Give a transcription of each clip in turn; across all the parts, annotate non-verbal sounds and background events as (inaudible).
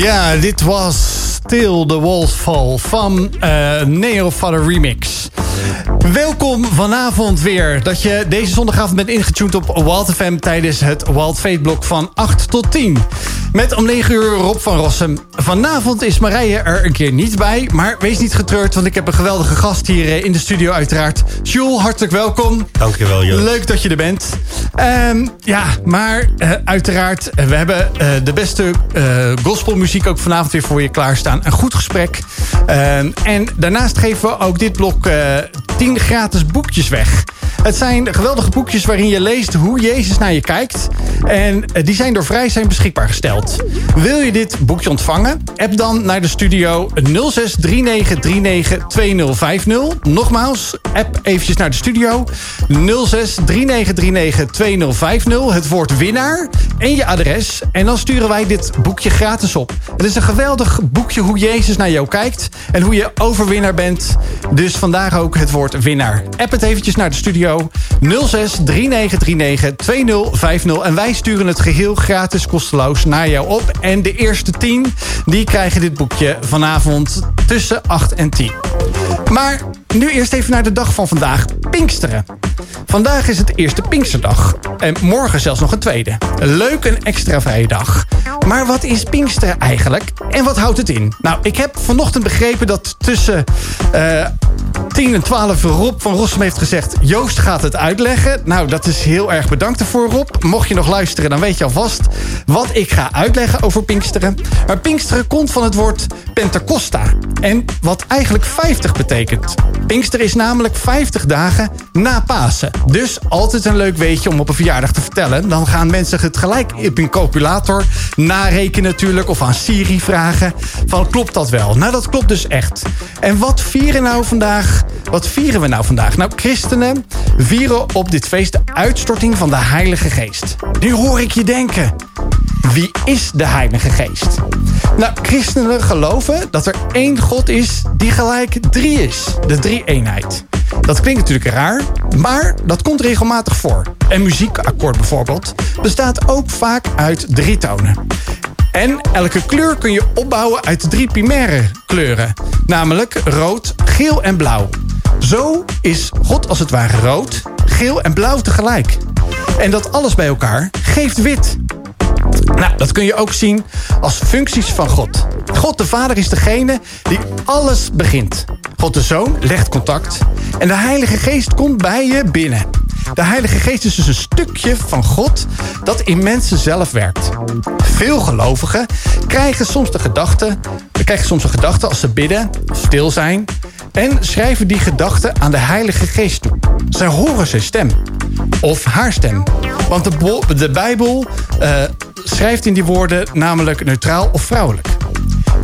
Ja, dit was Still the Walls Fall van uh, Neo Father Remix. Welkom vanavond weer dat je deze zondagavond bent ingetuned op Wild FM tijdens het Wild Fate blok van 8 tot 10. Met om 9 uur Rob van Rossum. Vanavond is Marije er een keer niet bij. Maar wees niet getreurd, want ik heb een geweldige gast hier eh, in de studio uiteraard. Jules, hartelijk welkom. Dankjewel, Joost. Leuk dat je er bent. Um, ja, maar uh, uiteraard, we hebben uh, de beste uh, gospelmuziek ook vanavond weer voor je klaarstaan. Een goed gesprek. Um, en daarnaast geven we ook dit blok 10 gratis boekjes weg. Het zijn geweldige boekjes waarin je leest hoe Jezus naar je kijkt. En die zijn door vrij zijn beschikbaar gesteld. Wil je dit boekje ontvangen? App dan naar de studio 0639392050. Nogmaals, app eventjes naar de studio 0639392050. Het woord winnaar en je adres. En dan sturen wij dit boekje gratis op. Het is een geweldig boekje hoe Jezus naar jou kijkt. En hoe je overwinnaar bent. Dus vandaag ook het woord winnaar. App het eventjes naar de studio 06 3939 2050. En wij sturen het geheel gratis kosteloos naar jou op. En de eerste 10 die krijgen dit boekje vanavond tussen 8 en 10. Maar nu eerst even naar de dag van vandaag, Pinksteren. Vandaag is het eerste Pinksterdag. En morgen zelfs nog een tweede. Leuk een extra vrije dag. Maar wat is Pinksteren eigenlijk? En wat houdt het in? Nou, ik heb vanochtend begrepen dat tussen uh, 10 en 12 Rob van Rossum heeft gezegd... Joost gaat het uitleggen. Nou, dat is heel erg bedankt ervoor, Rob. Mocht je nog luisteren, dan weet je alvast wat ik ga uitleggen over Pinksteren. Maar Pinksteren komt van het woord Pentacosta. En wat eigenlijk 50 betekent. Pinkster is namelijk 50 dagen na Pasen. Dus altijd een leuk weetje om op een verjaardag te vertellen. Dan gaan mensen het gelijk op hun calculator narekenen natuurlijk. Of aan Siri vragen. Van klopt dat wel? Nou, dat klopt dus echt. En wat vieren nou vandaag? Wat vieren we nou vandaag? Nou, christenen vieren op dit feest de uitstorting van de Heilige Geest. Nu hoor ik je denken. Wie is de Heilige Geest? Nou, christenen geloven dat er één God is die gelijk drie is. De drie-eenheid. Dat klinkt natuurlijk raar, maar dat komt regelmatig voor. Een muziekakkoord bijvoorbeeld bestaat ook vaak uit drie tonen. En elke kleur kun je opbouwen uit drie primaire kleuren. Namelijk rood, geel en blauw. Zo is God als het ware rood, geel en blauw tegelijk. En dat alles bij elkaar geeft wit. Nou, dat kun je ook zien als functies van God. God de Vader is degene die alles begint. God de Zoon legt contact. En de Heilige Geest komt bij je binnen. De Heilige Geest is dus een stukje van God dat in mensen zelf werkt. Veel gelovigen krijgen soms de gedachte, krijgen soms de gedachte als ze bidden stil zijn en schrijven die gedachten aan de Heilige Geest toe. Zij horen zijn stem. Of haar stem. Want de, de Bijbel uh, schrijft in die woorden namelijk neutraal of vrouwelijk.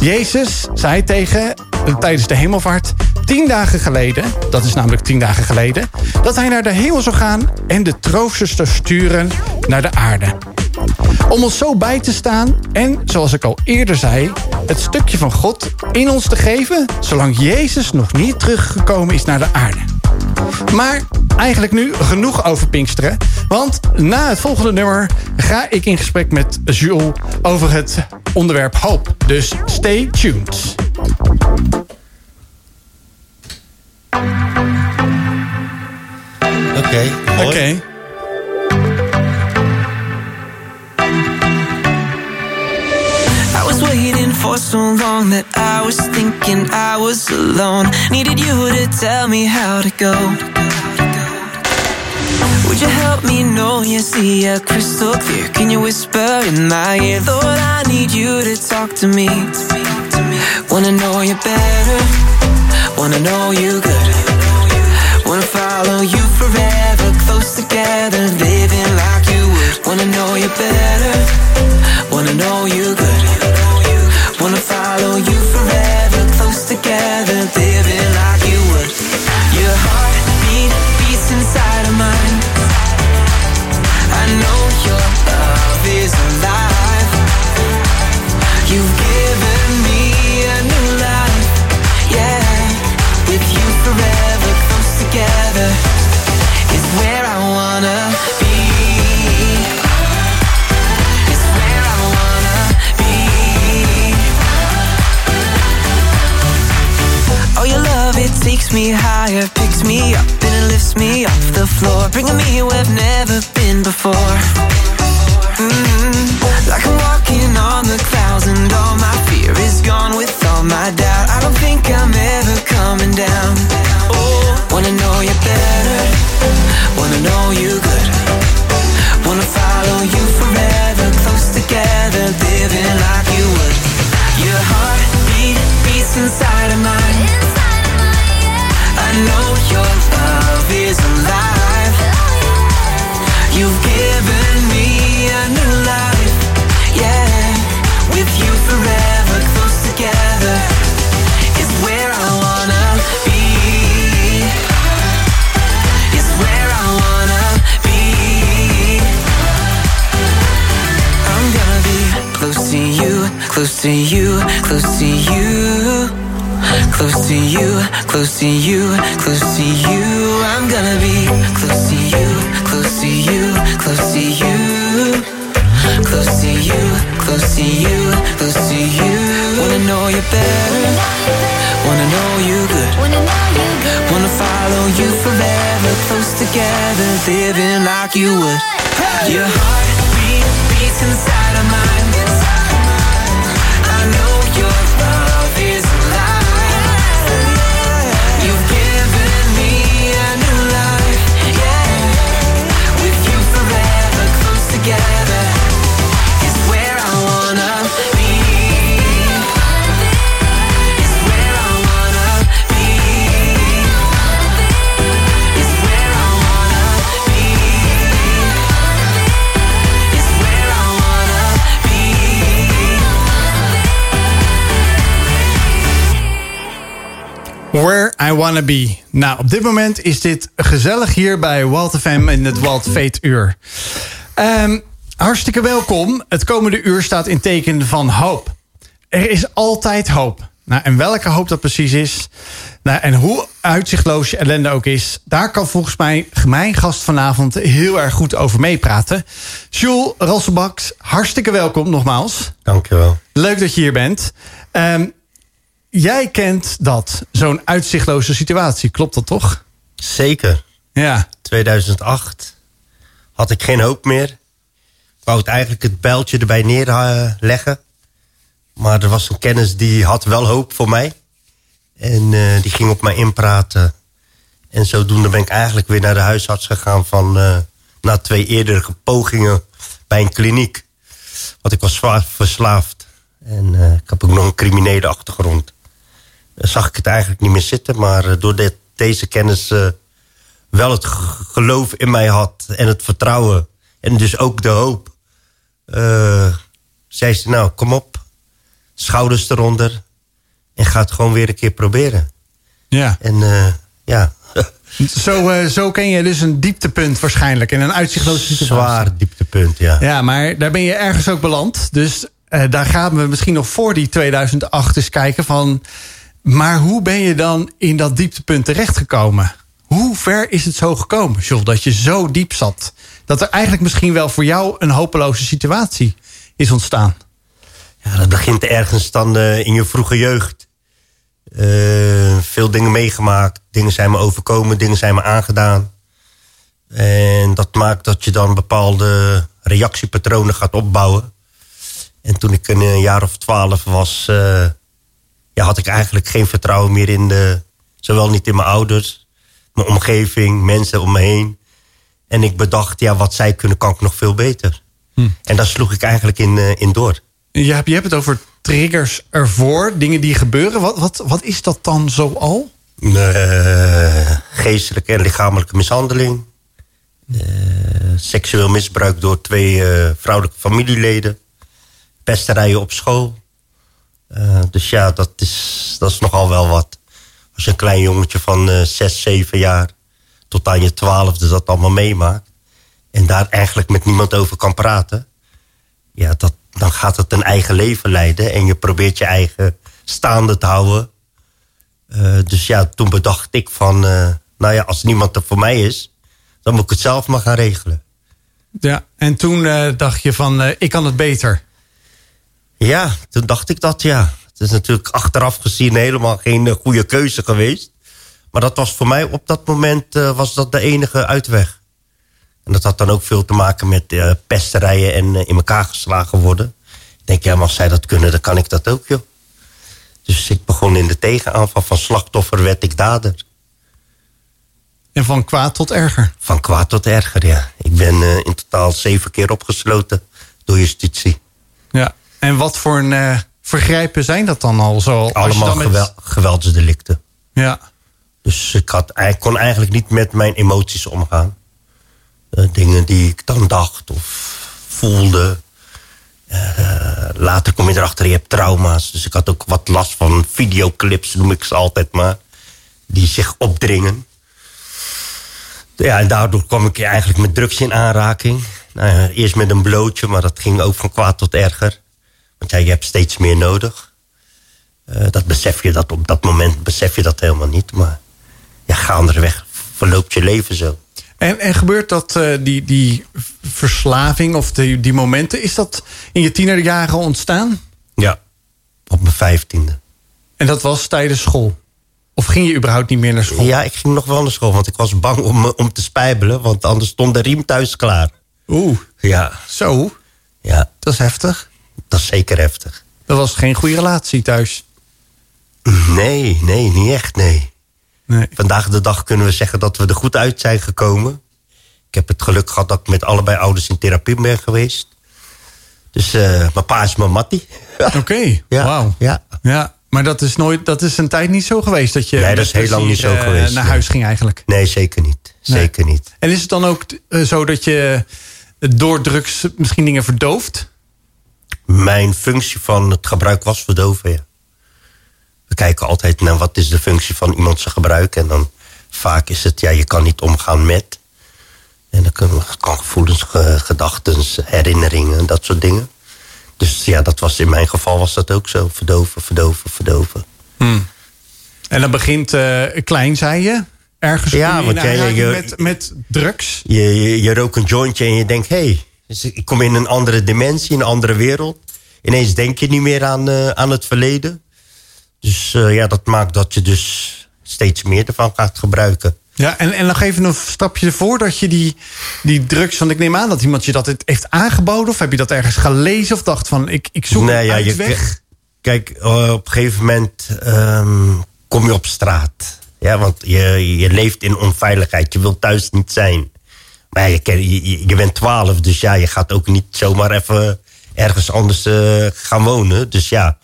Jezus zei tegen, tijdens de hemelvaart, tien dagen geleden, dat is namelijk tien dagen geleden, dat hij naar de hemel zou gaan en de troosters sturen naar de aarde. Om ons zo bij te staan en, zoals ik al eerder zei, het stukje van God in ons te geven, zolang Jezus nog niet teruggekomen is naar de aarde. Maar eigenlijk nu genoeg over Pinksteren. Want na het volgende nummer ga ik in gesprek met Jules over het onderwerp hoop. Dus stay tuned. Oké, okay, Oké. Okay. waiting for so long that I was thinking I was alone. Needed you to tell me how to go. Would you help me know you see a crystal clear? Can you whisper in my ear? Lord, I need you to talk to me. Wanna know you better, wanna know you good. Wanna follow you forever, close together, living like you would. Wanna know you better, wanna know you good. Wanna follow you forever, close together, living like you would. Your heartbeat beats inside of mine. I know your love is alive. Takes me higher, picks me up, and it lifts me off the floor, bringing me where I've never been before. Where I Wanna Be. Nou, op dit moment is dit gezellig hier bij Walt FM in het Walt Fate Uur. Ehm, hartstikke welkom. Het komende uur staat in teken van hoop. Er is altijd hoop. Nou, en welke hoop dat precies is... Nou, en hoe uitzichtloos je ellende ook is... daar kan volgens mij mijn gast vanavond heel erg goed over meepraten. Jules Rasselbaks, hartstikke welkom nogmaals. Dankjewel. Leuk dat je hier bent. Ehm, jij kent dat, zo'n uitzichtloze situatie. Klopt dat toch? Zeker. Ja. 2008 had ik geen hoop meer. Ik wou het eigenlijk het bijltje erbij neerleggen. Maar er was een kennis die had wel hoop voor mij. En eh, die ging op mij inpraten. En zodoende ben ik eigenlijk weer naar de huisarts gegaan... van eh, na twee eerdere pogingen bij een kliniek. Want ik was zwaar verslaafd. En eh, ik heb ook nog een criminele achtergrond. Zag ik het eigenlijk niet meer zitten. Maar uh, door dit, deze kennis uh, wel het geloof in mij had en het vertrouwen. En dus ook de hoop. Uh, zei ze, nou, kom op. Schouders eronder. En ga het gewoon weer een keer proberen. Ja. En ja... (laughs) Zo, uh, zo ken je dus een dieptepunt waarschijnlijk. In een uitzichtloze situatie. Zwaar dieptepunt, ja. Ja, maar daar ben je ergens ook beland. Dus uh, daar gaan we misschien nog voor die 2008 eens kijken van... maar hoe ben je dan in dat dieptepunt terechtgekomen? Hoe ver is het zo gekomen, Jules, dat je zo diep zat? Dat er eigenlijk misschien wel voor jou een hopeloze situatie is ontstaan. Ja, dat begint ergens dan uh, in je vroege jeugd. Uh, veel dingen meegemaakt. Dingen zijn me overkomen, dingen zijn me aangedaan. En dat maakt dat je dan bepaalde reactiepatronen gaat opbouwen. En toen ik een jaar of twaalf was... ja, had ik eigenlijk geen vertrouwen meer in de... Zowel niet in mijn ouders, mijn omgeving, mensen om me heen. En ik bedacht, ja, wat zij kunnen, kan ik nog veel beter. Hm. En daar sloeg ik eigenlijk in, uh, in door. Je hebt, je hebt het over triggers ervoor, dingen die gebeuren. Wat, wat, wat is dat dan zoal? Uh, geestelijke en lichamelijke mishandeling. Uh, seksueel misbruik door twee vrouwelijke familieleden. Pesterijen op school. Dus ja, dat is, dat is nogal wel wat. Als je een klein jongetje van zes, zeven jaar... tot aan je twaalfde dat allemaal meemaakt... en daar eigenlijk met niemand over kan praten... ja, dat, dan gaat het een eigen leven leiden. En je probeert je eigen staande te houden. Uh, dus ja, toen bedacht ik van... Uh, nou ja, als niemand er voor mij is... dan moet ik het zelf maar gaan regelen. Ja, en toen uh, dacht je van, ik kan het beter. Ja, toen dacht ik dat, ja. Het is natuurlijk achteraf gezien helemaal geen goede keuze geweest. Maar dat was voor mij op dat moment was dat de enige uitweg. En dat had dan ook veel te maken met uh, pesterijen en uh, in elkaar geslagen worden. Ik denk, ja, maar als zij dat kunnen, dan kan ik dat ook, joh. Dus ik begon in de tegenaanval van slachtoffer werd ik dader. En van kwaad tot erger? Van kwaad tot erger, ja. Ik ben in totaal zeven keer opgesloten door justitie. Ja, en wat voor een, vergrijpen zijn dat dan al zo? Allemaal met... gewel geweldsdelicten. Ja. Dus ik, had, ik kon eigenlijk niet met mijn emoties omgaan. Uh, dingen die ik dan dacht of voelde. Uh, later kom je erachter, je hebt trauma's. Dus ik had ook wat last van videoclips, noem ik ze altijd maar. Die zich opdringen. Ja, en daardoor kwam ik eigenlijk met drugs in aanraking. Nou ja, eerst met een blootje, maar dat ging ook van kwaad tot erger. Want ja, je hebt steeds meer nodig. Uh, dat besef je dat op dat moment besef je dat helemaal niet. Maar ja, gaandeweg verloopt je leven zo. En, en gebeurt dat, uh, die, die verslaving of die, die momenten... is dat in je tienerjaren ontstaan? Ja, op mijn vijftiende. En dat was tijdens school? Of ging je überhaupt niet meer naar school? Ja, ik ging nog wel naar school, want ik was bang om, om te spijbelen... want anders stond de riem thuis klaar. Oeh, ja. zo? Ja. Dat is heftig. Dat is zeker heftig. Dat was geen goede relatie thuis? Nee, nee, niet echt, nee. Nee. Vandaag de dag kunnen we zeggen dat we er goed uit zijn gekomen. Ik heb het geluk gehad dat ik met allebei ouders in therapie ben geweest. Dus uh, mijn pa is mijn mattie. (laughs) Oké, okay. ja, wauw. Ja. ja. Maar dat is, nooit, dat is een tijd niet zo geweest? Dat je nee, dat is heel lang niet zo uh, geweest. naar huis ging eigenlijk? Nee, zeker niet. Zeker nee. niet. En is het dan ook uh, zo dat je door drugs misschien dingen verdooft? Mijn functie van het gebruik was verdoven, ja. We kijken altijd naar wat is de functie van iemand zijn gebruik. En dan vaak is het, ja, je kan niet omgaan met. En dan kan, kan gevoelens, gedachten, herinneringen, dat soort dingen. Dus ja, dat was in mijn geval was dat ook zo. Verdoven, verdoven, verdoven. Hmm. En dat begint uh, klein, zei je? Ergens ja, want jij, je, met, met drugs? Je, je, je rookt een jointje en je denkt... hé, hey, dus ik kom in een andere dimensie, een andere wereld. Ineens denk je niet meer aan, uh, aan het verleden. Dus uh, ja, dat maakt dat je dus steeds meer ervan gaat gebruiken. Ja, en, en nog even een stapje ervoor dat je die, die drugs... want ik neem aan dat iemand je dat heeft aangeboden... of heb je dat ergens gelezen of dacht van ik, ik zoek nee, ja? Je, kijk, uh, op een gegeven moment um, kom je op straat. Ja, want je, je leeft in onveiligheid. Je wilt thuis niet zijn. Je, bent twaalf, dus ja, je gaat ook niet zomaar even ergens anders uh, gaan wonen. Dus ja,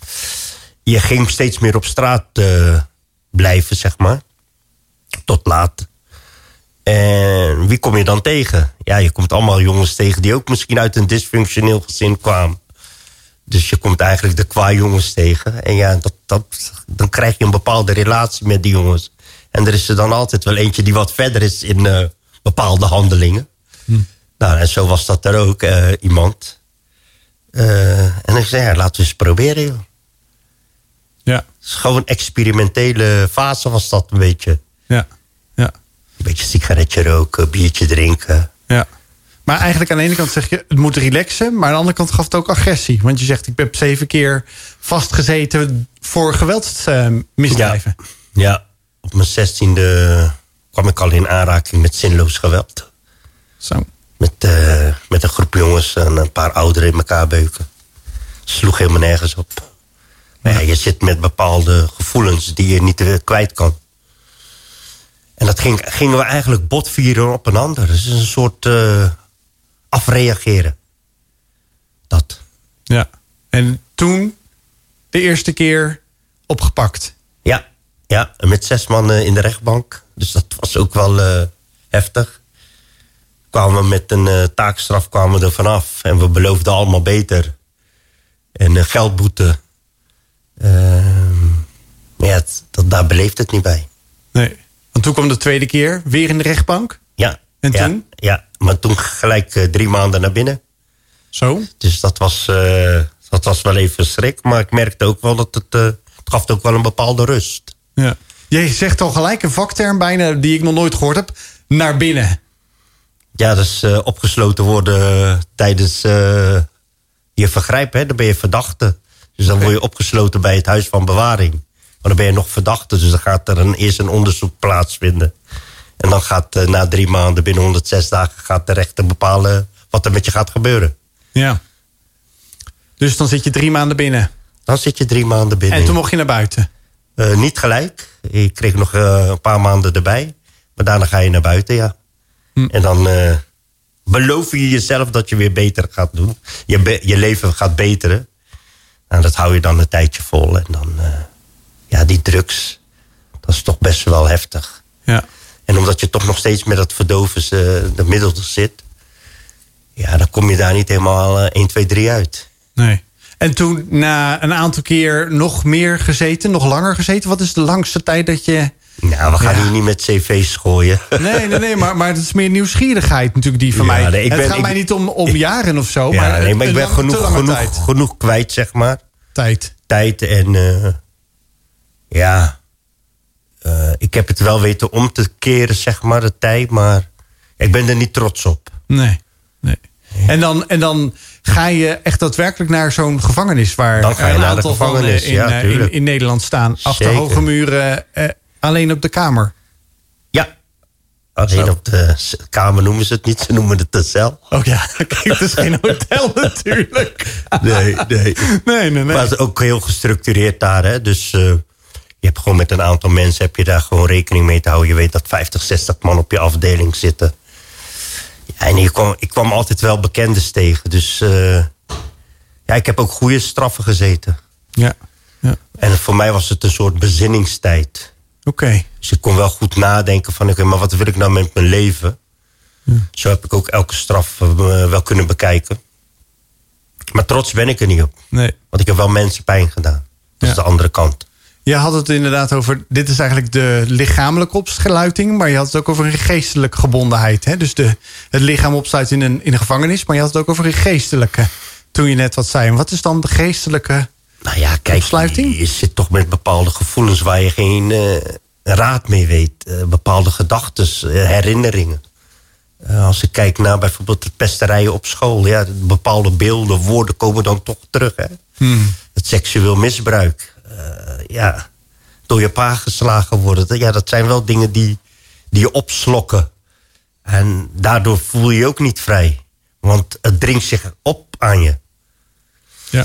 je ging steeds meer op straat eh, blijven, zeg maar. Tot laat. En wie kom je dan tegen? Ja, je komt allemaal jongens tegen die ook misschien uit een dysfunctioneel gezin kwamen. Dus je komt eigenlijk de qua jongens tegen. En ja, dat, dan krijg je een bepaalde relatie met die jongens. En er is er dan altijd wel eentje die wat verder is in uh, bepaalde handelingen. Hm. Nou, en zo was dat er ook, uh, iemand. Uh, en ik zei, ja, laten we eens proberen, joh. Ja. Is gewoon een experimentele fase was dat een beetje. Ja, ja. Een beetje sigaretje roken, biertje drinken. Ja. Maar eigenlijk aan de ene kant zeg je, het moet relaxen. Maar aan de andere kant gaf het ook agressie. Want je zegt, ik heb zeven keer vastgezeten voor geweldsmisdrijven. ja. ja, op mijn zestiende kwam ik al in aanraking met zinloos geweld. Zo. Met, uh, met een groep jongens en een paar ouderen in elkaar beuken. Sloeg helemaal nergens op. Maar ja, je zit met bepaalde gevoelens die je niet uh, kwijt kan. En dat ging, gingen we eigenlijk botvieren op een ander. Dus een soort uh, afreageren. Dat. Ja. En toen de eerste keer opgepakt. Ja, ja met zes man in de rechtbank. Dus dat was ook wel uh, heftig. Kwamen we met een uh, taakstraf kwamen we er vanaf. En we beloofden allemaal beter. En uh, geldboete. Ehm, maar ja, het, dat, daar beleeft het niet bij. Nee. Want toen kwam de tweede keer weer in de rechtbank. Ja. En toen? Ja, maar toen gelijk drie maanden naar binnen. Zo? Dus dat was, dat was wel even schrik. Maar ik merkte ook wel dat het, het gaf ook wel een bepaalde rust. Ja. Je zegt al gelijk een vakterm bijna die ik nog nooit gehoord heb. Naar binnen. Ja, dat is opgesloten worden tijdens je vergrijp. Hè? Dan ben je verdachte. Dus dan word je opgesloten bij het huis van bewaring. Maar dan ben je nog verdachte, dus dan gaat er een, eerst een onderzoek plaatsvinden. En dan gaat uh, na drie maanden, binnen 106 dagen, gaat de rechter bepalen wat er met je gaat gebeuren. Ja. Dus dan zit je drie maanden binnen. Dan zit je drie maanden binnen. En toen mocht je naar buiten? Niet gelijk. Ik kreeg nog uh, een paar maanden erbij. Maar daarna ga je naar buiten, ja. Hm. En dan beloof je jezelf dat je weer beter gaat doen. Je, je leven gaat beteren. En dat hou je dan een tijdje vol. En dan, uh, ja, die drugs, dat is toch best wel heftig. Ja. En omdat je toch nog steeds met dat verdoven uh, de middel zit... ja, dan kom je daar niet helemaal uh, 1, 2, 3 uit. Nee. En toen na een aantal keer nog meer gezeten, nog langer gezeten... wat is de langste tijd dat je... Nou, we gaan ja. hier niet met cv's gooien. Nee, nee, nee, maar, maar het is meer nieuwsgierigheid natuurlijk die van ja, mij. Nee, ik het ben, gaat ik, mij niet om, om jaren of zo. Ja, maar, nee, maar ik ben lang, genoeg, genoeg, genoeg kwijt, zeg maar. Tijd. Tijd en uh, ja, uh, ik heb het wel weten om te keren, zeg maar, de tijd. Maar ik ben er niet trots op. Nee. En dan, en dan ga je echt daadwerkelijk naar zo'n gevangenis... waar een aantal van in, ja, in, in, Nederland staan. Achter Zeker. hoge muren, uh, alleen op de kamer. Ja, alleen op (laughs) de kamer noemen ze het niet. Ze noemen het de cel. Oh ja, (laughs) kijk, het is geen hotel (laughs) natuurlijk. Nee, nee. nee, nee, nee. Maar het is ook heel gestructureerd daar. Hè? Dus uh, je hebt gewoon met een aantal mensen... heb je daar gewoon rekening mee te houden. Je weet dat 50, 60 man op je afdeling zitten. En ik kwam, ik kwam altijd wel bekendes tegen. Dus uh, ja, ik heb ook goede straffen gezeten. Ja. ja. En voor mij was het een soort bezinningstijd. Oké. Okay. Dus ik kon wel goed nadenken van... oké, maar wat wil ik nou met mijn leven? Ja. Zo heb ik ook elke straf uh, wel kunnen bekijken. Maar trots ben ik er niet op. Nee. Want ik heb wel mensen pijn gedaan. Dat ja. is de andere kant. Je had het inderdaad over... dit is eigenlijk de lichamelijke opsluiting... maar je had het ook over een geestelijke gebondenheid. Hè? Dus de, het lichaam opsluiten in een, in een gevangenis... maar je had het ook over een geestelijke... toen je net wat zei. En wat is dan de geestelijke nou ja, kijk, opsluiting? Je, zit toch met bepaalde gevoelens... waar je geen uh, raad mee weet. Uh, bepaalde gedachten, uh, herinneringen. Als ik kijk naar bijvoorbeeld de pesterijen op school... Ja, bepaalde beelden, woorden komen dan toch terug. Hè? Hmm. Het seksueel misbruik. Uh, ja, door je pa geslagen worden. Ja, dat zijn wel dingen die, die je opslokken. En daardoor voel je je ook niet vrij. Want het dringt zich op aan je. Ja.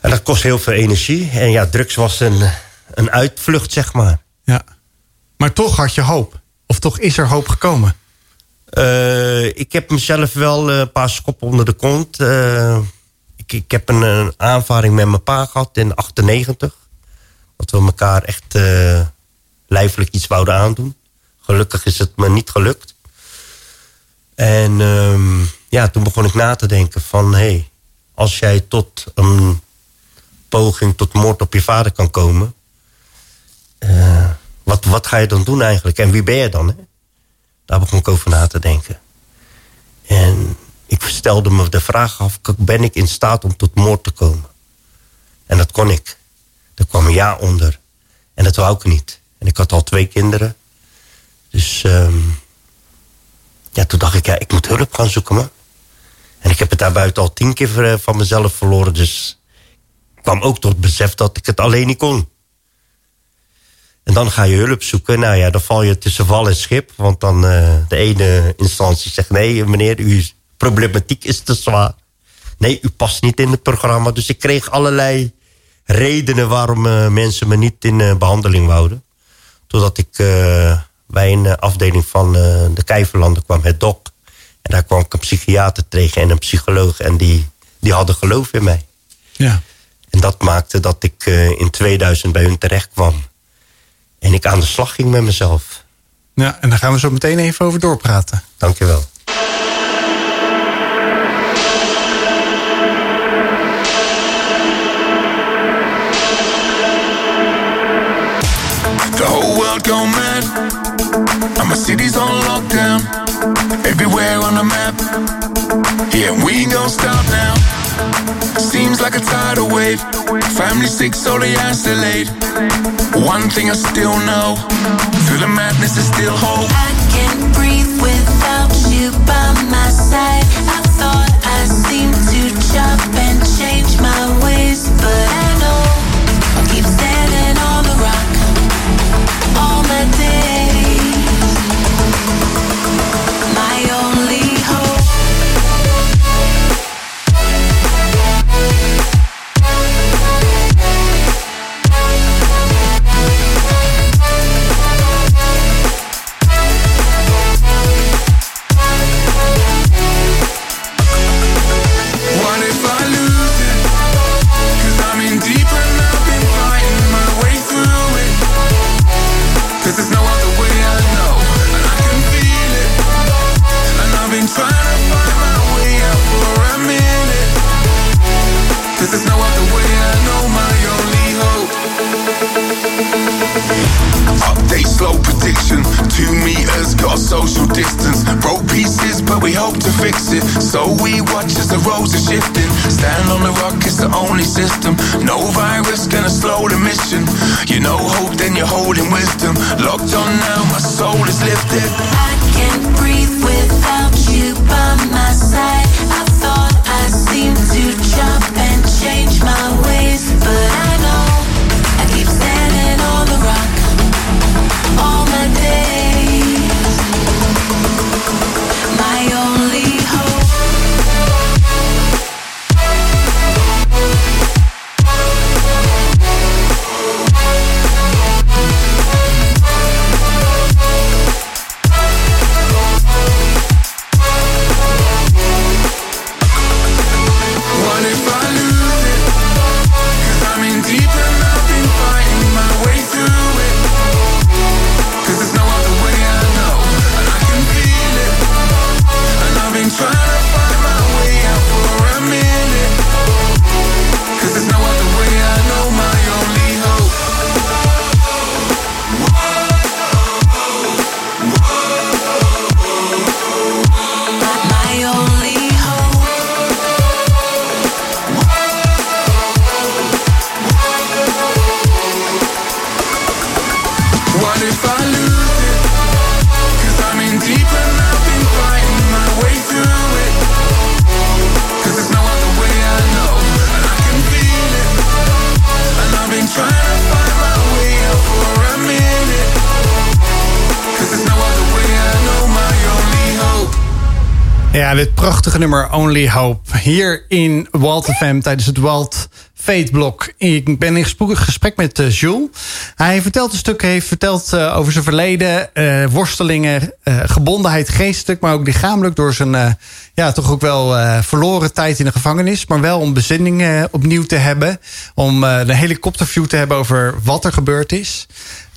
En dat kost heel veel energie. En ja, drugs was een, een uitvlucht, zeg maar. Ja. Maar toch had je hoop. Of toch is er hoop gekomen? Uh, ik heb mezelf wel een paar schoppen onder de kont. Uh, ik, ik heb een, een, aanvaring met mijn pa gehad in 98. Dat we elkaar echt uh, lijfelijk iets wouden aandoen. Gelukkig is het me niet gelukt. En um, ja, toen begon ik na te denken van... hé, hey, als jij tot een poging tot moord op je vader kan komen... Uh, wat, wat ga je dan doen eigenlijk? En wie ben je dan? Hè? Daar begon ik over na te denken. En ik stelde me de vraag af... ben ik in staat om tot moord te komen? En dat kon ik. Er kwam een ja onder. En dat wou ik niet. En ik had al twee kinderen. Dus um, ja, toen dacht ik, ja, ik moet hulp gaan zoeken, man. En ik heb het daarbuiten al tien keer van mezelf verloren. Dus ik kwam ook tot het besef dat ik het alleen niet kon. En dan ga je hulp zoeken. Nou ja, dan val je tussen val en schip. Want dan uh, de ene instantie zegt... nee, meneer, uw problematiek is te zwaar. Nee, u past niet in het programma. Dus ik kreeg allerlei redenen... waarom uh, mensen me niet in uh, behandeling wouden. Totdat ik bij een afdeling van de Kijverlanden kwam, het DOC. En daar kwam ik een psychiater tegen en een psycholoog. En die, die hadden geloof in mij. Ja. En dat maakte dat ik in 2000 bij hun terecht kwam. En ik aan de slag ging met mezelf. Ja, en daar gaan we zo meteen even over doorpraten. Dankjewel. Everywhere on the map. Yeah, we ain't gonna stop now. Seems like a tidal wave. Family sick, so they isolate. One thing I still know. Through the madness, is still hope. I can't breathe without you by my side. I thought I seemed to chop and change prachtige nummer Only Hope. Hier in Walt FM tijdens het Walt Fateblok. Ik ben in gesprek met uh, Jules. Hij vertelt een stuk, heeft verteld uh, over zijn verleden, uh, worstelingen, gebondenheid geestelijk, maar ook lichamelijk door zijn ja, toch ook wel verloren tijd in de gevangenis. Maar wel om bezinning opnieuw te hebben. Om een helikopterview te hebben over wat er gebeurd is.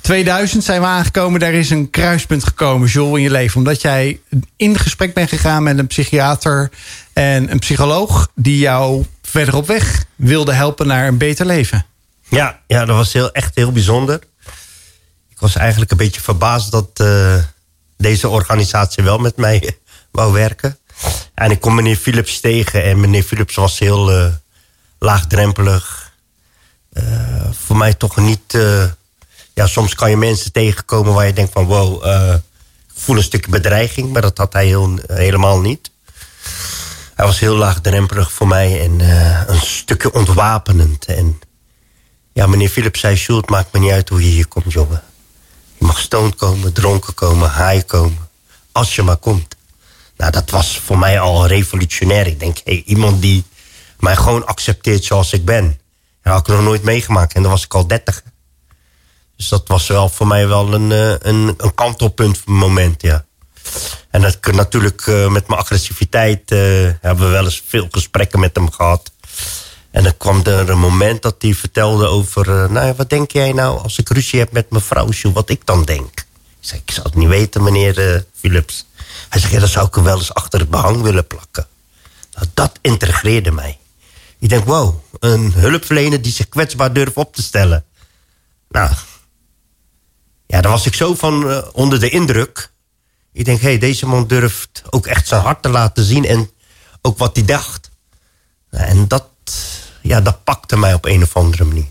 2000 zijn we aangekomen. Daar is een kruispunt gekomen, Jules, in je leven. Omdat jij in gesprek bent gegaan met een psychiater en een psycholoog... die jou verder op weg wilde helpen naar een beter leven. Ja, ja dat was heel, echt heel bijzonder. Ik was eigenlijk een beetje verbaasd dat uh, deze organisatie wel met mij (laughs) wou werken. En ik kom meneer Philips tegen en meneer Philips was heel uh, laagdrempelig. Uh, voor mij toch niet ja, soms kan je mensen tegenkomen waar je denkt van wow, uh, ik voel een stukje bedreiging, maar dat had hij heel, helemaal niet. Hij was heel laagdrempelig voor mij en uh, een stukje ontwapenend. En ja, meneer Philips zei, Sjoerd, maakt me niet uit hoe je hier komt, jongen. Je mag stoned komen, dronken komen, high komen. Als je maar komt. Nou, dat was voor mij al revolutionair. Ik denk, hey, iemand die mij gewoon accepteert zoals ik ben. Dat had ik nog nooit meegemaakt. En dan was ik al dertig. Dus dat was wel voor mij wel een, eh, een, een kantelpunt moment, ja. En dat, natuurlijk uh, met mijn agressiviteit uh, hebben we wel eens veel gesprekken met hem gehad. En dan kwam er een moment dat hij vertelde over... Uh, nou, wat denk jij nou als ik ruzie heb met mijn vrouw, wat ik dan denk? Ik zei, ik zou het niet weten, meneer Philips. Hij zei, ja, dan zou ik er wel eens achter het behang willen plakken. Nou, dat integreerde mij. Ik denk, wow, een hulpverlener die zich kwetsbaar durft op te stellen. Nou, ja, daar was ik zo van uh, onder de indruk. Ik denk, hé, hey, deze man durft ook echt zijn hart te laten zien... en ook wat hij dacht. En dat, ja, dat pakte mij op een of andere manier.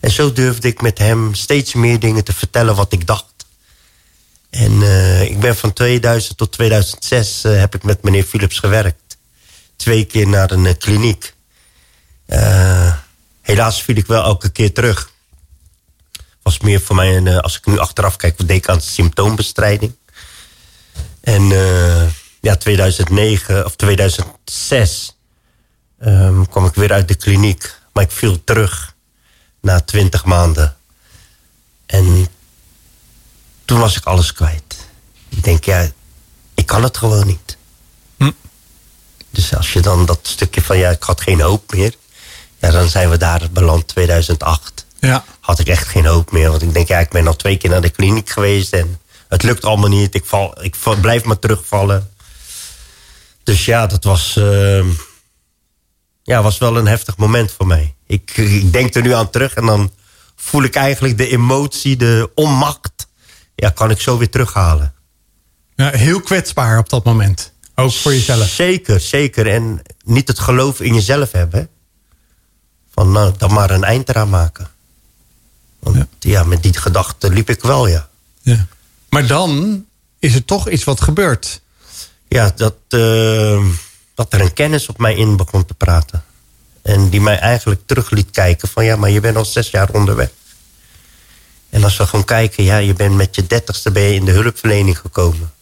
En zo durfde ik met hem steeds meer dingen te vertellen wat ik dacht. En uh, ik ben van 2000 tot 2006 uh, heb ik met meneer Philips gewerkt. Twee keer naar een kliniek. helaas viel ik wel elke keer terug was meer voor mij, een, eh, als ik nu achteraf kijk, denk ik aan symptoombestrijding. En uh, ja, 2009 of 2006 um, ehm, kwam ik weer uit de kliniek. Maar ik viel terug na 20 maanden. En toen was ik alles kwijt. Ik denk, ja, ik kan het gewoon niet. Hm. Dus als je dan dat stukje van, ja, ik had geen hoop meer. Ja, dan zijn we daar beland 2008 ja. Had ik echt geen hoop meer. Want ik denk, ja, ik ben al twee keer naar de kliniek geweest en het lukt allemaal niet. Ik, val, ik blijf maar terugvallen. Dus ja, dat was, uh, ja, was wel een heftig moment voor mij. Ik, ik denk er nu aan terug en dan voel ik eigenlijk de emotie, de onmacht. Ja, kan ik zo weer terughalen. Ja, heel kwetsbaar op dat moment. Ook voor jezelf. Zeker, zeker. En niet het geloof in jezelf hebben. Van nou, dan maar een eind eraan maken. Want ja. met die gedachte liep ik wel, ja. ja. Maar dan is er toch iets wat gebeurt. Ja, dat, uh, dat er een kennis op mij in begon te praten. En die mij eigenlijk terug liet kijken van... ja, maar je bent al zes jaar onderweg. En als we gewoon kijken, ja, je bent met je dertigste ben je in de hulpverlening gekomen.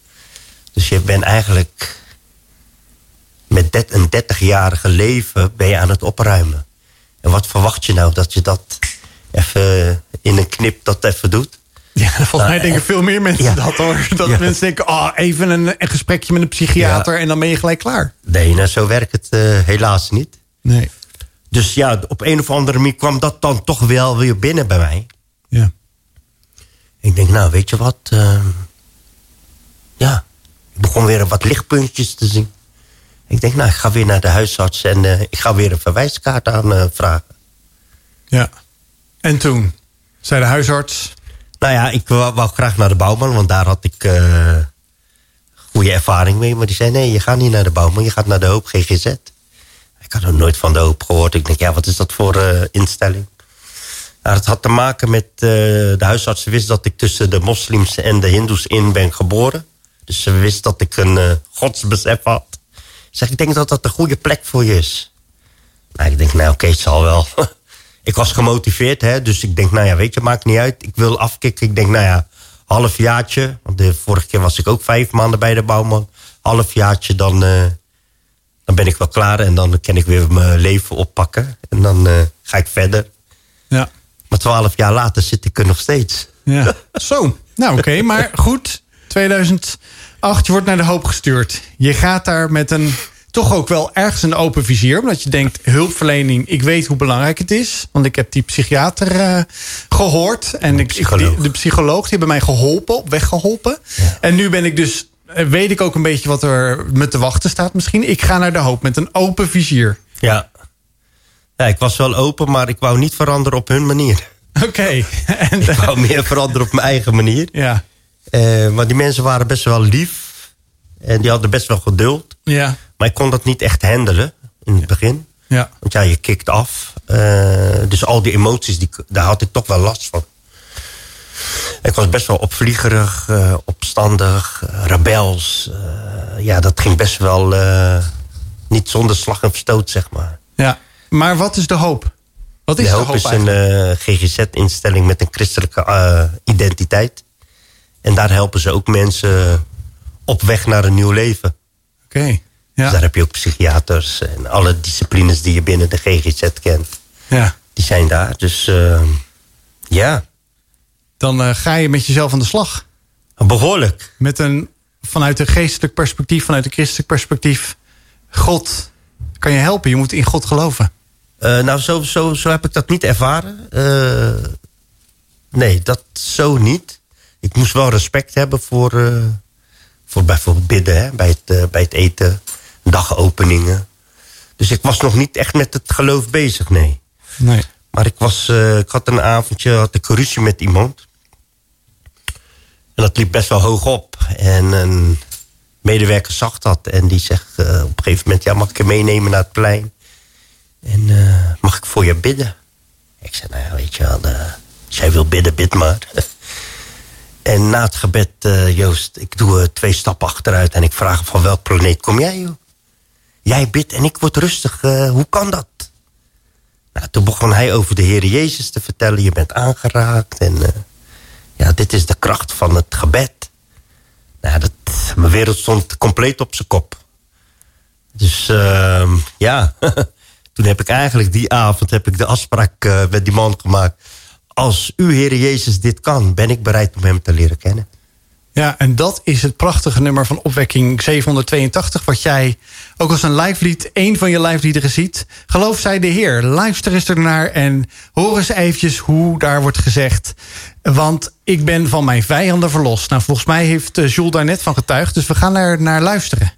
Dus je bent eigenlijk met een dertigjarige leven ben je aan het opruimen. En wat verwacht je nou dat je dat even in een knip dat even doet. Ja, (laughs) volgens mij nou, denken veel meer mensen dat hoor. (laughs) Dat mensen denken, oh, even een, een gesprekje met een psychiater en dan ben je gelijk klaar. Nee, nou, zo werkt het uh, helaas niet. Nee. Dus ja, op een of andere manier kwam dat dan toch wel weer binnen bij mij. Ja. Ik denk, nou, weet je wat? Uh, ja, ik begon weer wat lichtpuntjes te zien. Ik denk, nou, ik ga weer naar de huisarts en uh, ik ga weer een verwijskaart aanvragen. ja. En toen? Zei de huisarts? Nou ja, ik wou, graag naar de bouwman, want daar had ik uh, goede ervaring mee. Maar die zei, nee, je gaat niet naar de bouwman, je gaat naar de Hoop GGZ. Ik had nog nooit van de Hoop gehoord. Ik denk, ja, wat is dat voor uh, instelling? Nou, het had te maken met, uh, de huisarts wist dat ik tussen de moslims en de hindoes in ben geboren. Dus ze wist dat ik een godsbesef had. Zeg, ik denk dat dat een goede plek voor je is. Nou, ik denk, nou oké, het zal wel. (laughs) ik was gemotiveerd, hè, dus ik denk, nou ja, weet je, maakt niet uit. Ik wil afkicken. Ik denk, nou ja, halfjaartje. Want de vorige keer was ik ook vijf maanden bij de bouwman. Halfjaartje, dan, uh, dan ben ik wel klaar. En dan kan ik weer mijn leven oppakken. En dan uh, ga ik verder. Ja. Maar twaalf jaar later zit ik er nog steeds. Ja. (laughs) Zo, nou oké, maar goed. 2008, je wordt naar de hoop gestuurd. Je gaat daar met een toch ook wel ergens een open vizier. Omdat je denkt, hulpverlening, ik weet hoe belangrijk het is. Want ik heb die psychiater uh, gehoord. En ik, psycholoog. de psycholoog, die hebben mij geholpen, op weg geholpen. Ja. En nu ben ik dus, eh, weet ik ook een beetje wat er me te wachten staat misschien. Ik ga naar de hoop met een open vizier. Ja. ja, ik was wel open, maar ik wou niet veranderen op hun manier. Oké. (laughs) (laughs) Ik wou meer veranderen op mijn eigen manier. Ja, Eh want die mensen waren best wel lief. En die hadden best wel geduld. ja, Maar ik kon dat niet echt handelen in het begin. ja. Want ja, je kikt af. Eh, dus al die emoties, die, daar had ik toch wel last van. Ik was best wel opvliegerig, eh, opstandig, eh, rebels. Ja, dat ging best wel niet zonder slag en verstoot, zeg maar. ja. Maar wat is de hoop? Wat is de de, hoop hoop is een eigenlijk? GGZ-instelling met een christelijke identiteit. En daar helpen ze ook mensen op weg naar een nieuw leven. Oké. Ja, daar heb je ook psychiaters en alle disciplines die je binnen de GGZ kent. ja. Die zijn daar. Dus eh, ja, Dan eh, ga je met jezelf aan de slag. behoorlijk. Met een, vanuit een geestelijk perspectief, vanuit een christelijk perspectief. God kan je helpen. Je moet in God geloven. Eh, nou, zo, zo, zo heb ik dat niet ervaren. Eh, nee, dat zo niet. Ik moest wel respect hebben voor, voor bijvoorbeeld bidden hè, bij, het, bij het eten, dagopeningen. Dus ik was nog niet echt met het geloof bezig, nee. Nee. Maar ik, was, eh, ik had een avondje had ik ruzie met iemand. En dat liep best wel hoog op. En een medewerker zag dat. En die zegt eh, op een gegeven moment... ja, mag ik je meenemen naar het plein? En eh, mag ik voor je bidden? Ik zei, nou ja, weet je wel... jij wil bidden, bid maar. (laughs) en na het gebed, Joost, ik doe twee stappen achteruit... en ik vraag van welk planeet kom jij, joh? Jij bidt en ik word rustig. eh, hoe kan dat? Nou, toen begon hij over de Heer Jezus te vertellen. Je bent aangeraakt. En eh, ja, dit is de kracht van het gebed. Nou, dat, mijn wereld stond compleet op zijn kop. Dus ehm, ja, (laughs) toen heb ik eigenlijk die avond heb ik de afspraak eh, met die man gemaakt. Als u, Heer Jezus, dit kan, ben ik bereid om hem te leren kennen. Ja, en dat is het prachtige nummer van opwekking 782... wat jij ook als een live lied, één van je live liederen ziet. Geloof zij de Heer. Luister eens ernaar en hoor eens eventjes hoe daar wordt gezegd. Want ik ben van mijn vijanden verlost. Nou, volgens mij heeft eh, Jules daar net van getuigd. Dus we gaan er naar luisteren.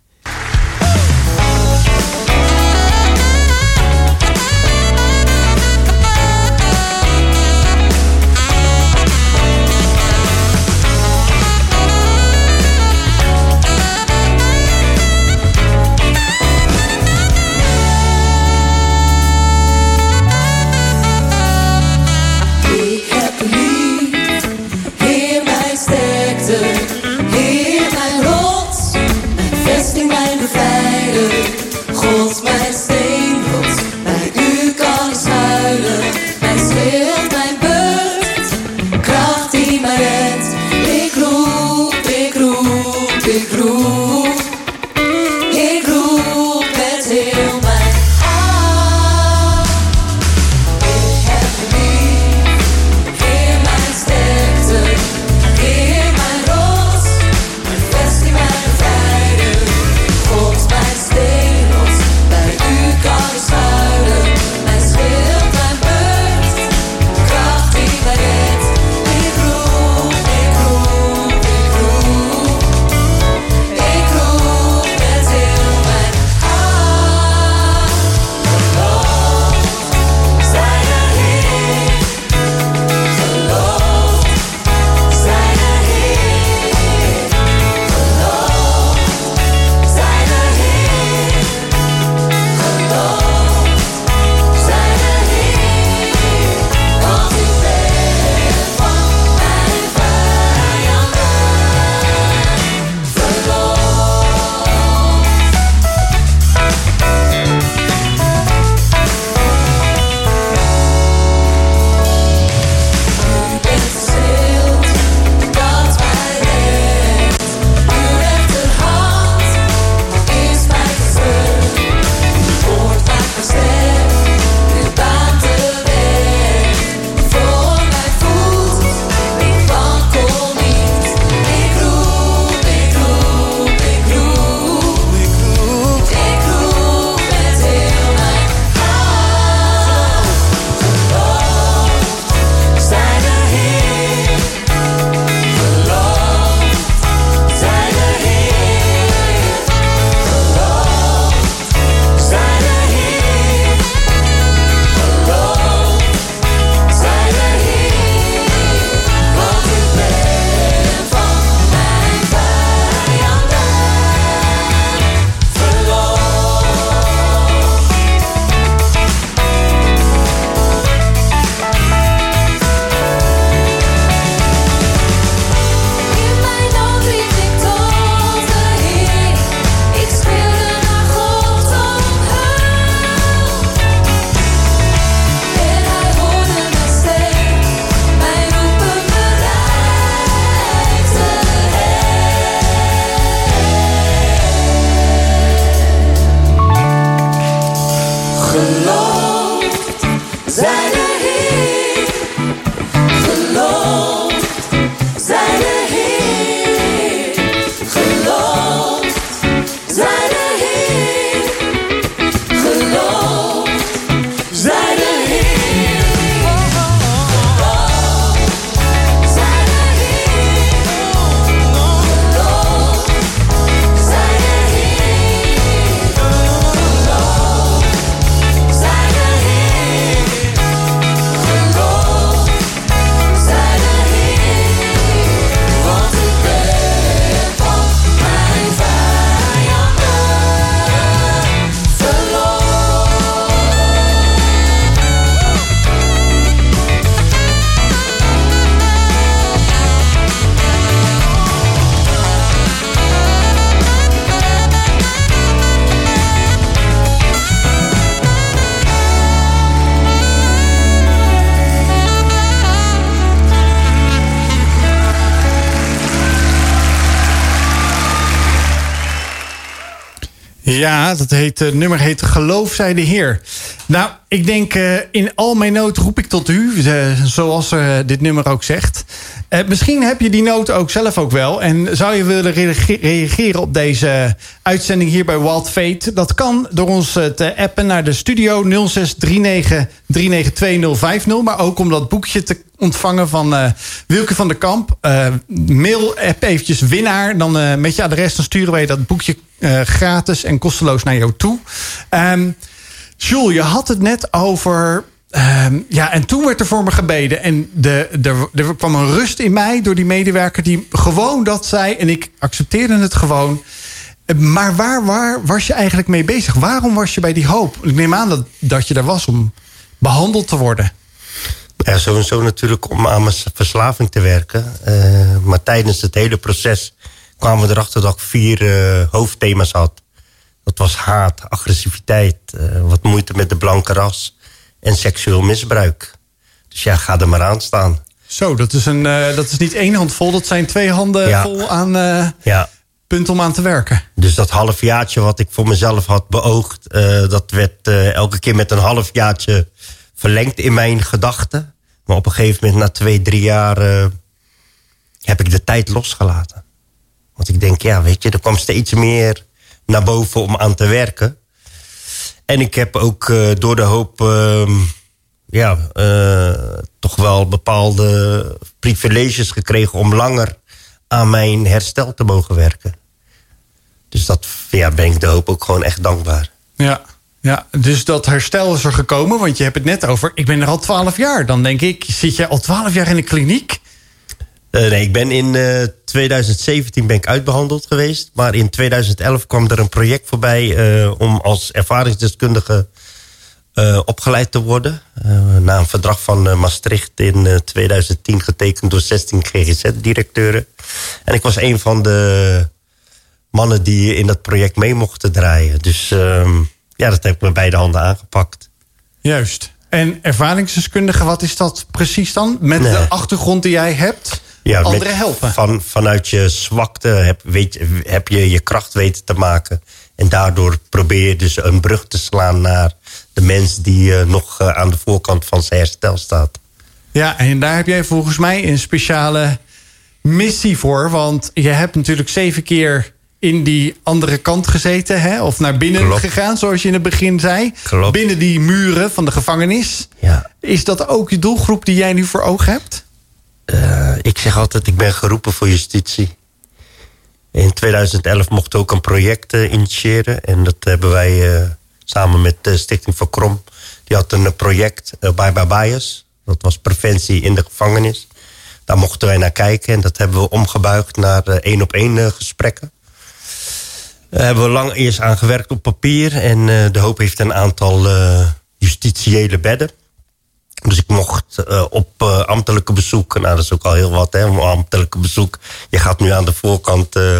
Ja, dat heet, het nummer heet Geloof zij de Heer. Nou, ik denk eh, in al mijn nood roep ik tot u, eh, zoals eh, dit nummer ook zegt. Eh, misschien heb je die noot ook zelf ook wel. En zou je willen reage- reageren op deze uitzending hier bij Wild Fate? Dat kan door ons eh, te appen naar de studio 0639392050. Maar ook om dat boekje te ontvangen van eh, Wilke van der Kamp. Eh, mail app eventjes winnaar. Dan eh, met je adres dan sturen wij dat boekje eh, gratis en kosteloos naar jou toe. Jules, je had het net over. ehm, ja, en toen werd er voor me gebeden. En de, de, er kwam een rust in mij door die medewerker die gewoon dat zei. En ik accepteerde het gewoon. Maar waar, waar was je eigenlijk mee bezig? Waarom was je bij die hoop? Ik neem aan dat, dat je daar was om behandeld te worden. Ja, sowieso natuurlijk om aan mijn verslaving te werken. Eh, maar tijdens het hele proces kwamen we erachter dat ik vier eh, hoofdthema's had. Dat was haat, agressiviteit, eh, wat moeite met de blanke ras en seksueel misbruik. Dus ja, ga er maar aan staan. Zo, dat is, een, eh, dat is niet één hand vol. Dat zijn twee handen Ja. vol aan eh Ja, punten om aan te werken. dus dat halfjaartje wat ik voor mezelf had beoogd... dat werd elke keer met een halfjaartje verlengd in mijn gedachten. Maar op een gegeven moment, na twee, drie jaar... heb ik de tijd losgelaten. Want ik denk, ja, weet je, er kwam steeds meer naar boven om aan te werken. En ik heb ook eh, door de hoop... ehm, ja, eh, toch wel bepaalde privileges gekregen... om langer aan mijn herstel te mogen werken. Dus dat ja, ben ik de hoop ook gewoon echt dankbaar. Ja, ja, dus dat herstel is er gekomen. Want je hebt het net over, ik ben er al twaalf jaar. Dan denk ik, zit je al twaalf jaar in de kliniek? Eh, nee, ik ben in eh, 2017 ben ik uitbehandeld geweest. Maar in 2011 kwam er een project voorbij eh, om als ervaringsdeskundige eh, opgeleid te worden. Eh, na een verdrag van eh, Maastricht in eh, 2010 getekend door 16 GGZ-directeuren. En ik was een van de mannen die in dat project mee mochten draaien. Dus ehm, ja, dat heb ik met beide handen aangepakt. Juist. En ervaringsdeskundige, wat is dat precies dan? Met Nee. de achtergrond die jij hebt, Ja, anderen helpen. Van, vanuit je zwakte heb, weet, je- heb je je kracht weten te maken. En daardoor probeer je dus een brug te slaan naar de mens die eh, nog eh, aan de voorkant van zijn herstel staat. Ja, en daar heb jij volgens mij een speciale missie voor. Want je hebt natuurlijk zeven keer in die andere kant gezeten. Hè? Of naar binnen Klopt. gegaan, zoals je in het begin zei. Klopt. Binnen die muren van de gevangenis. Ja. Is dat ook je doelgroep die jij nu voor ogen hebt? Eh, ik zeg altijd, ik ben geroepen voor justitie. In 2011 mochten we ook een project eh, initiëren. En dat hebben wij eh, samen met de Stichting voor Krom. Die had een project, Bye Bye Bias. Dat was preventie in de gevangenis. Daar mochten wij naar kijken. En dat hebben we omgebuigd naar één-op-één gesprekken. Daar hebben we lang eerst aan gewerkt op papier. En de Hoop heeft een aantal justitiële bedden. Dus ik mocht eh, op eh, ambtelijke bezoek... Nou, dat is ook al heel wat, hè, ambtelijke bezoek. Je gaat nu aan de voorkant eh,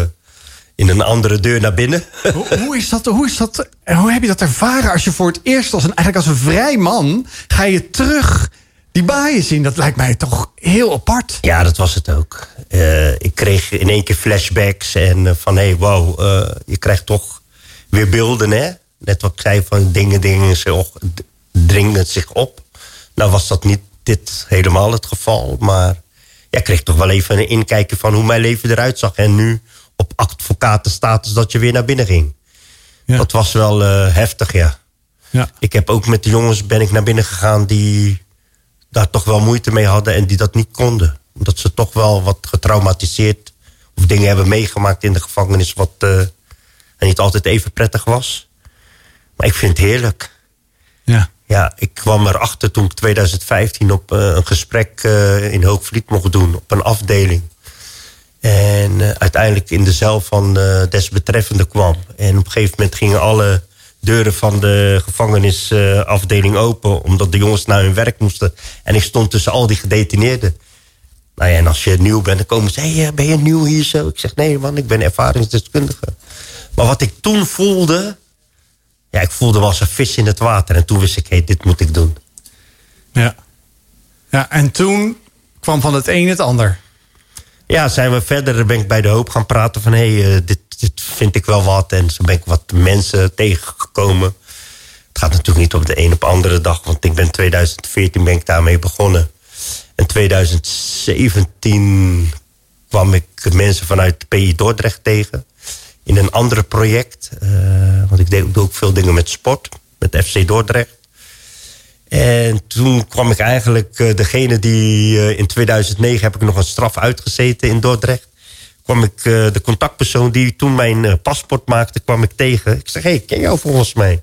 in een andere deur naar binnen. Hoe, hoe, is dat, hoe, is dat, hoe heb je dat ervaren als je voor het eerst als een, eigenlijk als een vrij man... ga je terug die baaien zien? Dat lijkt mij toch heel apart. ja, dat was het ook. Ik kreeg in één keer flashbacks en van... hé, hey, wow, je krijgt toch weer beelden, hè? Net wat ik zei van dingen, dingen... zo, d- dringen zich op. Nou was dat niet dit helemaal het geval. Maar ja, ik kreeg toch wel even een inkijkje van hoe mijn leven eruit zag. En nu op advocatenstatus dat je weer naar binnen ging. Ja. Dat was wel eh, heftig, ja. Ja. Ik heb ook met de jongens ben ik naar binnen gegaan die daar toch wel moeite mee hadden en die dat niet konden. Omdat ze toch wel wat getraumatiseerd of dingen hebben meegemaakt in de gevangenis wat eh, niet altijd even prettig was. Maar ik vind het heerlijk. Ja. Ja, ik kwam erachter toen ik 2015 op eh, een gesprek eh, in Hoogvliet mocht doen op een afdeling. En eh, uiteindelijk in de cel van eh, desbetreffende kwam. En op een gegeven moment gingen alle deuren van de gevangenisafdeling open. Omdat de jongens naar hun werk moesten. En ik stond tussen al die gedetineerden. Nou ja, en als je nieuw bent, dan komen ze... Hey, ben je nieuw hier zo? Ik zeg, nee man, ik ben ervaringsdeskundige. Maar wat ik toen voelde... Ja, ik voelde wel als een vis in het water. En toen wist ik, hé, dit moet ik doen. Ja. Ja, en toen kwam van het een het ander. Ja, zijn we verder, ben ik bij de hoop gaan praten van... hé, hey, eh, dit, dit vind ik wel wat. En zo ben ik wat mensen tegengekomen. Het gaat natuurlijk niet op de een op de andere dag... want ik ben 2014 ben ik daarmee begonnen. In 2017 kwam ik mensen vanuit de PI Dordrecht tegen... in een ander project. eh, ik deed, ook veel dingen met sport, met FC Dordrecht. En toen kwam ik eigenlijk, eh, degene die eh, in 2009 heb ik nog een straf uitgezeten in Dordrecht. Kwam ik eh, de contactpersoon die toen mijn paspoort maakte, kwam ik tegen. Ik zeg, hé, hey, ken jou volgens mij?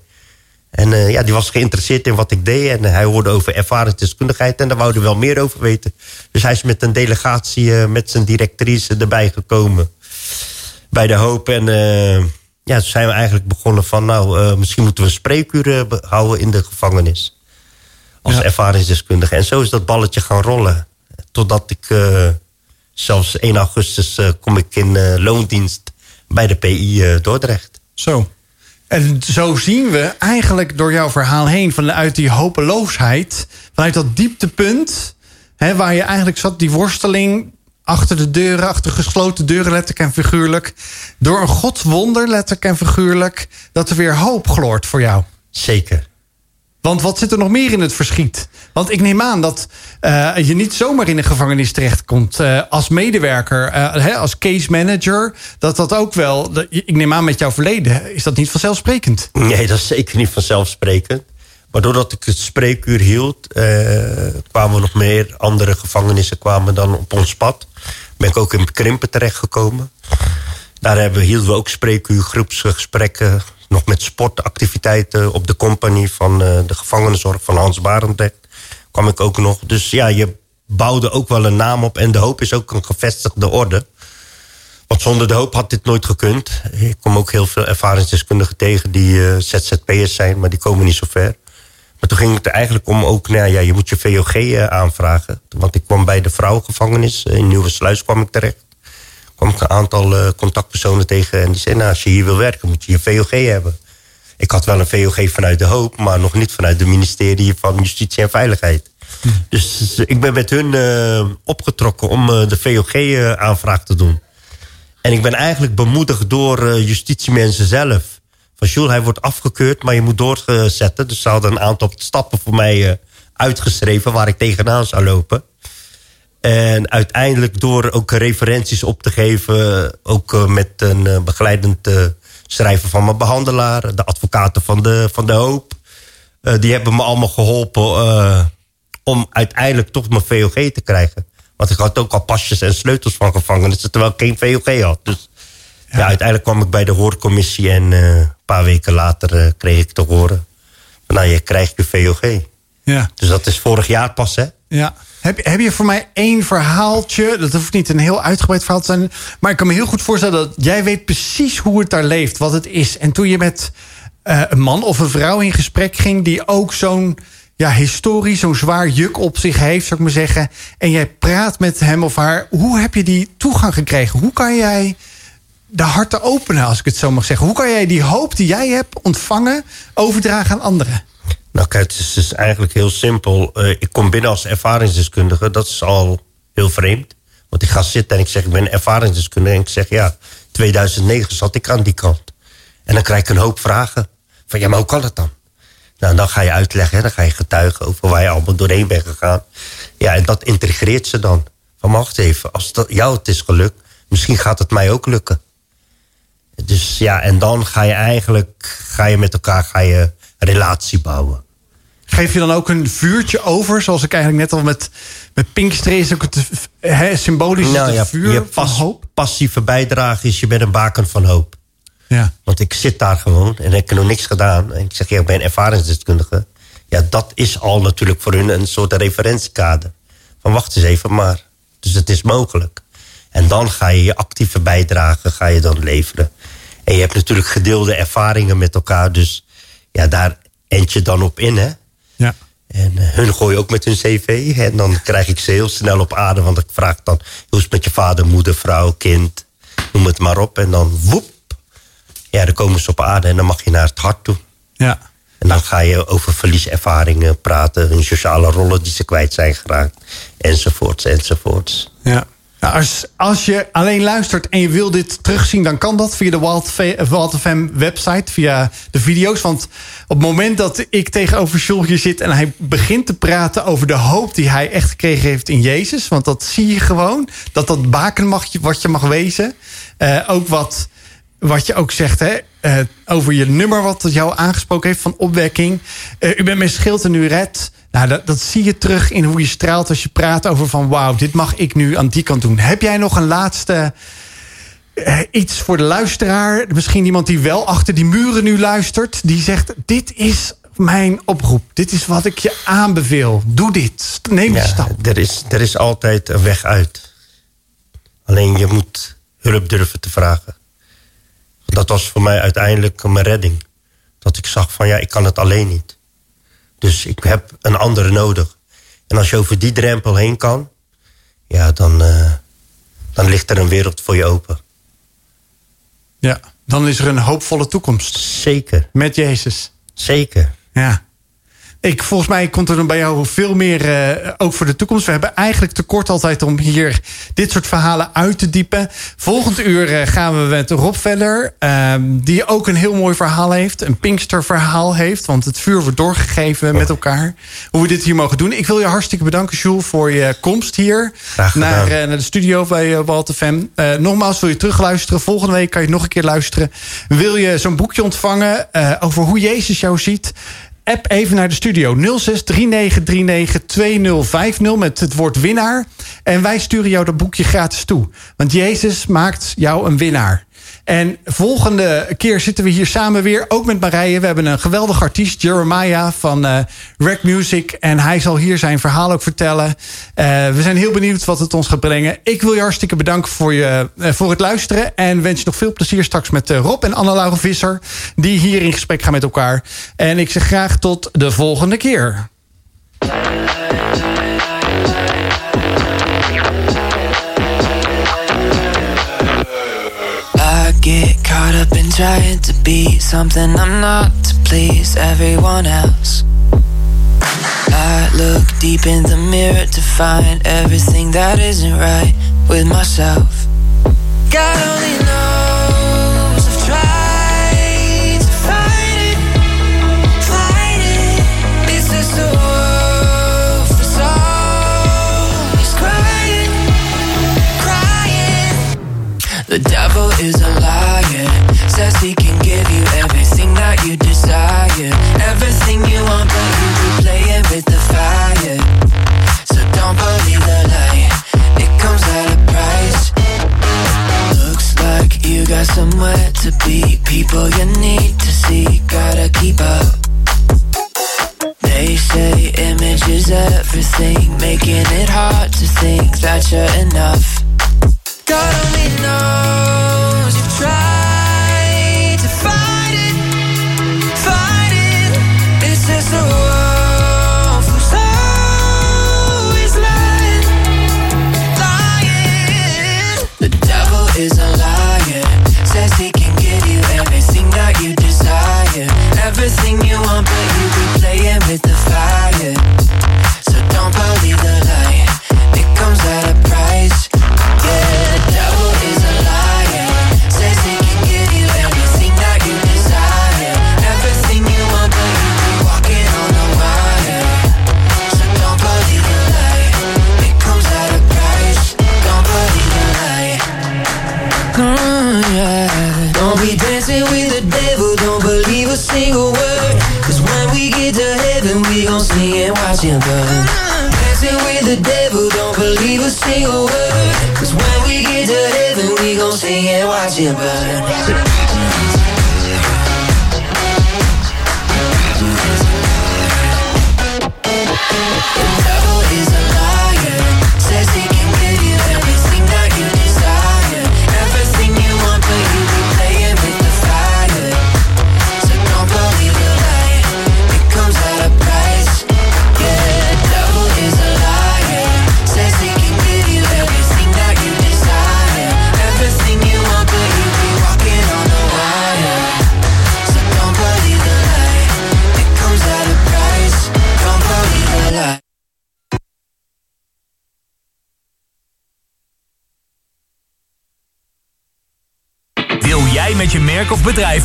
En ja, die was geïnteresseerd in wat ik deed. En hij hoorde over ervaringsdeskundigheid en daar wou hij wel meer over weten. Dus hij is met een delegatie, met zijn directrice erbij gekomen. Bij de hoop. En ja, toen zijn we eigenlijk begonnen van, nou, eh, misschien moeten we een spreekuur eh, houden in de gevangenis als Ja. ervaringsdeskundige. En zo is dat balletje gaan rollen. Totdat ik eh, zelfs 1 augustus kom ik in loondienst bij de PI Dordrecht. Zo. En zo zien we eigenlijk door jouw verhaal heen... vanuit die hopeloosheid, vanuit dat dieptepunt... Hè, waar je eigenlijk zat, die worsteling achter de deuren... achter gesloten deuren, letterlijk en figuurlijk... door een godswonder, letterlijk en figuurlijk... dat er weer hoop gloort voor jou. Zeker. Want wat zit er nog meer in het verschiet? Want ik neem aan dat eh, je niet zomaar in een gevangenis terechtkomt eh, als medewerker, eh, hè, als case manager. Dat dat ook wel, dat- ik neem aan met jouw verleden, is dat niet vanzelfsprekend? Nee, dat is zeker niet vanzelfsprekend. Maar doordat ik het spreekuur hield, eh, kwamen nog meer andere gevangenissen kwamen dan op ons pad. Ben ik ook in Krimpen terechtgekomen. Daar hebben, hielden we ook spreekuur, groepsgesprekken. Nog met sportactiviteiten op de compagnie van eh, de gevangenenzorg van Hans Barendrecht. Kwam ik ook nog. Dus ja, je bouwde ook wel een naam op. En de hoop is ook een gevestigde orde. Want zonder de hoop had dit nooit gekund. Ik kom ook heel veel ervaringsdeskundigen tegen die eh, ZZP'ers zijn, maar die komen niet zo ver. Maar toen ging het er eigenlijk om ook, nou ja, je moet je VOG eh, aanvragen. Want ik kwam bij de vrouwengevangenis, eh, in Nieuwe Sluis kwam ik terecht. kwam ik een aantal eh, contactpersonen tegen en die zeiden, nou, als je hier wil werken moet je je VOG hebben. Ik had wel een VOG vanuit de hoop, maar nog niet vanuit het ministerie van Justitie en Veiligheid. Dus eh, ik ben met hun opgetrokken om de VOG-aanvraag te doen. En ik ben eigenlijk bemoedigd door justitiemensen zelf. Van Jules, hij wordt afgekeurd, maar je moet doorzetten. Dus ze hadden een aantal stappen voor mij eh, uitgeschreven... waar ik tegenaan zou lopen. En uiteindelijk door ook referenties op te geven... ook eh, met een eh, begeleidend schrijver van mijn behandelaar... de advocaten van de, van de hoop... die hebben me allemaal geholpen eh, om uiteindelijk toch mijn VOG te krijgen. Want ik had ook al pasjes en sleutels van gevangenissen... terwijl ik geen VOG had. Dus ja. uiteindelijk kwam ik bij de hoorcommissie... en paar weken later eh, kreeg ik te horen... nou, je krijgt je VOG. Ja. Dus dat is vorig jaar pas, hè? Ja. Heb, heb je voor mij één verhaaltje? Dat hoeft niet een heel uitgebreid verhaal te zijn. Maar ik kan me heel goed voorstellen dat jij weet precies hoe het daar leeft, wat het is. En toen je met eh, een man of een vrouw in gesprek ging, die ook zo'n ja, historie, zo'n zwaar juk op zich heeft, zou ik maar zeggen. En jij praat met hem of haar. Hoe heb je die toegang gekregen? Hoe kan jij de harten openen, als ik het zo mag zeggen? Hoe kan jij die hoop die jij hebt ontvangen, overdragen aan anderen? Nou kijk, het is dus eigenlijk heel simpel. Eh, ik kom binnen als ervaringsdeskundige. Dat is al heel vreemd. Want ik ga zitten en ik zeg, ik ben ervaringsdeskundige. En ik zeg, ja, 2009 zat ik aan die kant. En dan krijg ik een hoop vragen. Van, ja, maar hoe kan dat dan? Nou, dan ga je uitleggen, dan ga je getuigen over waar je allemaal doorheen bent gegaan. Ja, en dat integreert ze dan. Van wacht even, als dat jou het is gelukt, misschien gaat het mij ook lukken. Dus ja, en dan ga je eigenlijk ga je met elkaar ga je relatie bouwen. Geef je dan ook een vuurtje over, zoals ik eigenlijk net al met, met Pinkster is ook het hè, symbolisch Nou het ja, vuur je van pas- hoop. passieve bijdrage is je bent een baken van hoop. Ja. Want ik zit daar gewoon en ik heb nog niks gedaan. En ik zeg, ja, ik ben ervaringsdeskundige. Ja, dat is al natuurlijk voor hun een soort referentiekader. Van wacht eens even maar. Dus het is mogelijk. En dan ga je je actieve bijdrage ga je dan leveren. En je hebt natuurlijk gedeelde ervaringen met elkaar. Dus ja, daar end je dan op in, hè. Ja. En eh, hun gooien ook met hun cv. En dan krijg ik ze heel snel op aarde. Want ik vraag dan, hoe is het met je vader, moeder, vrouw, kind? Noem het maar op. En dan woep. Ja, dan komen ze op aarde en dan mag je naar het hart toe. ja. En dan ga je over verlieservaringen praten. Hun sociale rollen die ze kwijt zijn geraakt. Enzovoorts, enzovoorts. Ja. Als, je alleen luistert en je wil dit terugzien, dan kan dat via de Wild, Wild FM website, via de video's. Want op het moment dat ik tegenover hier zit en hij begint te praten over de hoop die hij echt gekregen heeft in Jezus, want dat zie je gewoon, dat dat baken mag, wat je mag wezen. Eh, ook wat, wat je ook zegt hè, eh, over je nummer wat jou aangesproken heeft van opwekking. Eh, u bent mijn schild en u redt. Nou, dat, dat zie je terug in hoe je straalt als je praat over van... wauw, dit mag ik nu aan die kant doen. Heb jij nog een laatste eh, iets voor de luisteraar? Misschien iemand die wel achter die muren nu luistert... die zegt, dit is mijn oproep. Dit is wat ik je aanbeveel. Doe dit. Neem Ja, stap. er, is, er is altijd een weg uit. Alleen je moet hulp durven te vragen. Dat was voor mij uiteindelijk mijn redding. Dat ik zag van ja, ik kan het alleen niet. Dus ik heb een andere nodig. En als je over die drempel heen kan... ja, dan, eh, dan ligt er een wereld voor je open. Ja, dan is er een hoopvolle toekomst. Zeker, Met Jezus. zeker. Ja. Ik, volgens mij komt er dan bij jou veel meer, eh, ook voor de toekomst. We hebben eigenlijk tekort altijd om hier dit soort verhalen uit te diepen. Volgend uur eh, gaan we met Rob verder. ehm, die ook een heel mooi verhaal heeft. Een Pinkster verhaal heeft. Want het vuur wordt doorgegeven met elkaar. Hoe we dit hier mogen doen. Ik wil je hartstikke bedanken, Jules, voor je komst hier. Naar, eh, naar de studio bij Walt FM. Eh, nogmaals, wil je terugluisteren? Volgende week kan je nog een keer luisteren. Wil je zo'n boekje ontvangen over hoe Jezus jou ziet? App even naar de studio 0639392050 met het woord winnaar. En wij sturen jou dat boekje gratis toe. Want Jezus maakt jou een winnaar. En volgende keer zitten we hier samen weer, ook met Marije. We hebben een geweldig artiest, Jeremiah van eh Rack Music. En hij zal hier zijn verhaal ook vertellen. Eh, we zijn heel benieuwd wat het ons gaat brengen. Ik wil je hartstikke bedanken voor, je, eh, voor het luisteren. En wens je nog veel plezier straks met Rob en Anne-Laure Visser. Die hier in gesprek gaan met elkaar. En ik zeg graag tot de volgende keer. Caught up in trying to be something I'm not to please everyone else. I look deep in the mirror to find everything that isn't right with myself. God only knows I've tried to fight it, fight it. Always crying, crying. The devil is a Everything you want, but you be playing with the fire. So don't believe the lie. It comes at a price. Looks like you got somewhere to be. People you need to see. Gotta keep up. They say image is everything, making it hard to think that you're enough. God only knows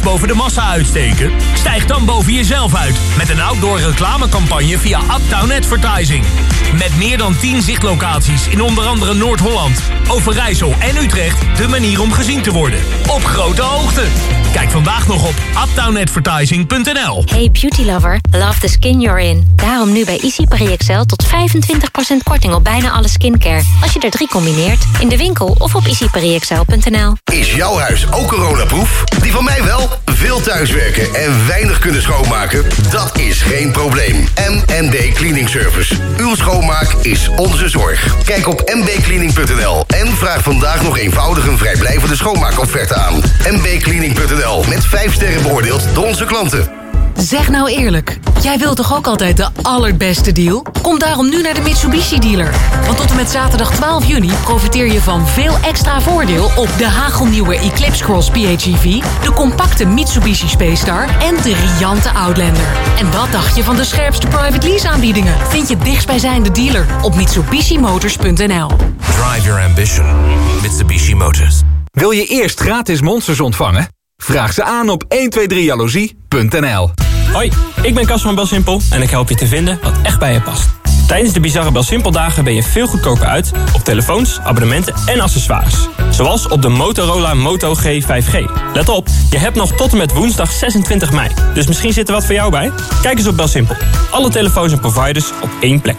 boven de massa uitsteken? Stijg dan boven jezelf uit met een outdoor reclamecampagne via Uptown Advertising. Met meer dan 10 zichtlocaties in onder andere Noord-Holland, Overijssel en Utrecht de manier om gezien te worden. Op grote hoogte. Kijk vandaag nog op uptownadvertising.nl. Hey beauty lover, love the skin you're in. Daarom nu bij Easy Excel tot 25% korting op bijna alle skincare. Als je er drie combineert, in de winkel of op easypariexcel.nl. Is jouw huis ook coronaproof? Die van mij wel. Veel thuiswerken en weinig kunnen schoonmaken? Dat is geen probleem. MND Cleaning Service. Uw schoonmaak is onze zorg. Kijk op mbcleaning.nl en vraag vandaag nog eenvoudig een vrijblijvende schoonmaakofferte aan. mbcleaning.nl met 5 sterren beoordeeld door onze klanten. Zeg nou eerlijk, jij wilt toch ook altijd de allerbeste deal? Kom daarom nu naar de Mitsubishi dealer. Want tot en met zaterdag 12 juni profiteer je van veel extra voordeel op de hagelnieuwe Eclipse Cross PHEV, de compacte Mitsubishi Space Star en de riante Outlander. En wat dacht je van de scherpste private lease aanbiedingen? Vind je dichtstbijzijnde dealer op mitsubishimotors.nl. Drive your ambition. Mitsubishi Motors. Wil je eerst gratis monsters ontvangen? Vraag ze aan op 123jaloezie.nl Hoi, ik ben Cas van Belsimpel en ik help je te vinden wat echt bij je past. Tijdens de bizarre Belsimpel dagen ben je veel goedkoper uit op telefoons, abonnementen en accessoires. Zoals op de Motorola Moto G5G. Let op, je hebt nog tot en met woensdag 26 mei. Dus misschien zit er wat voor jou bij? Kijk eens op Belsimpel. Alle telefoons en providers op één plek.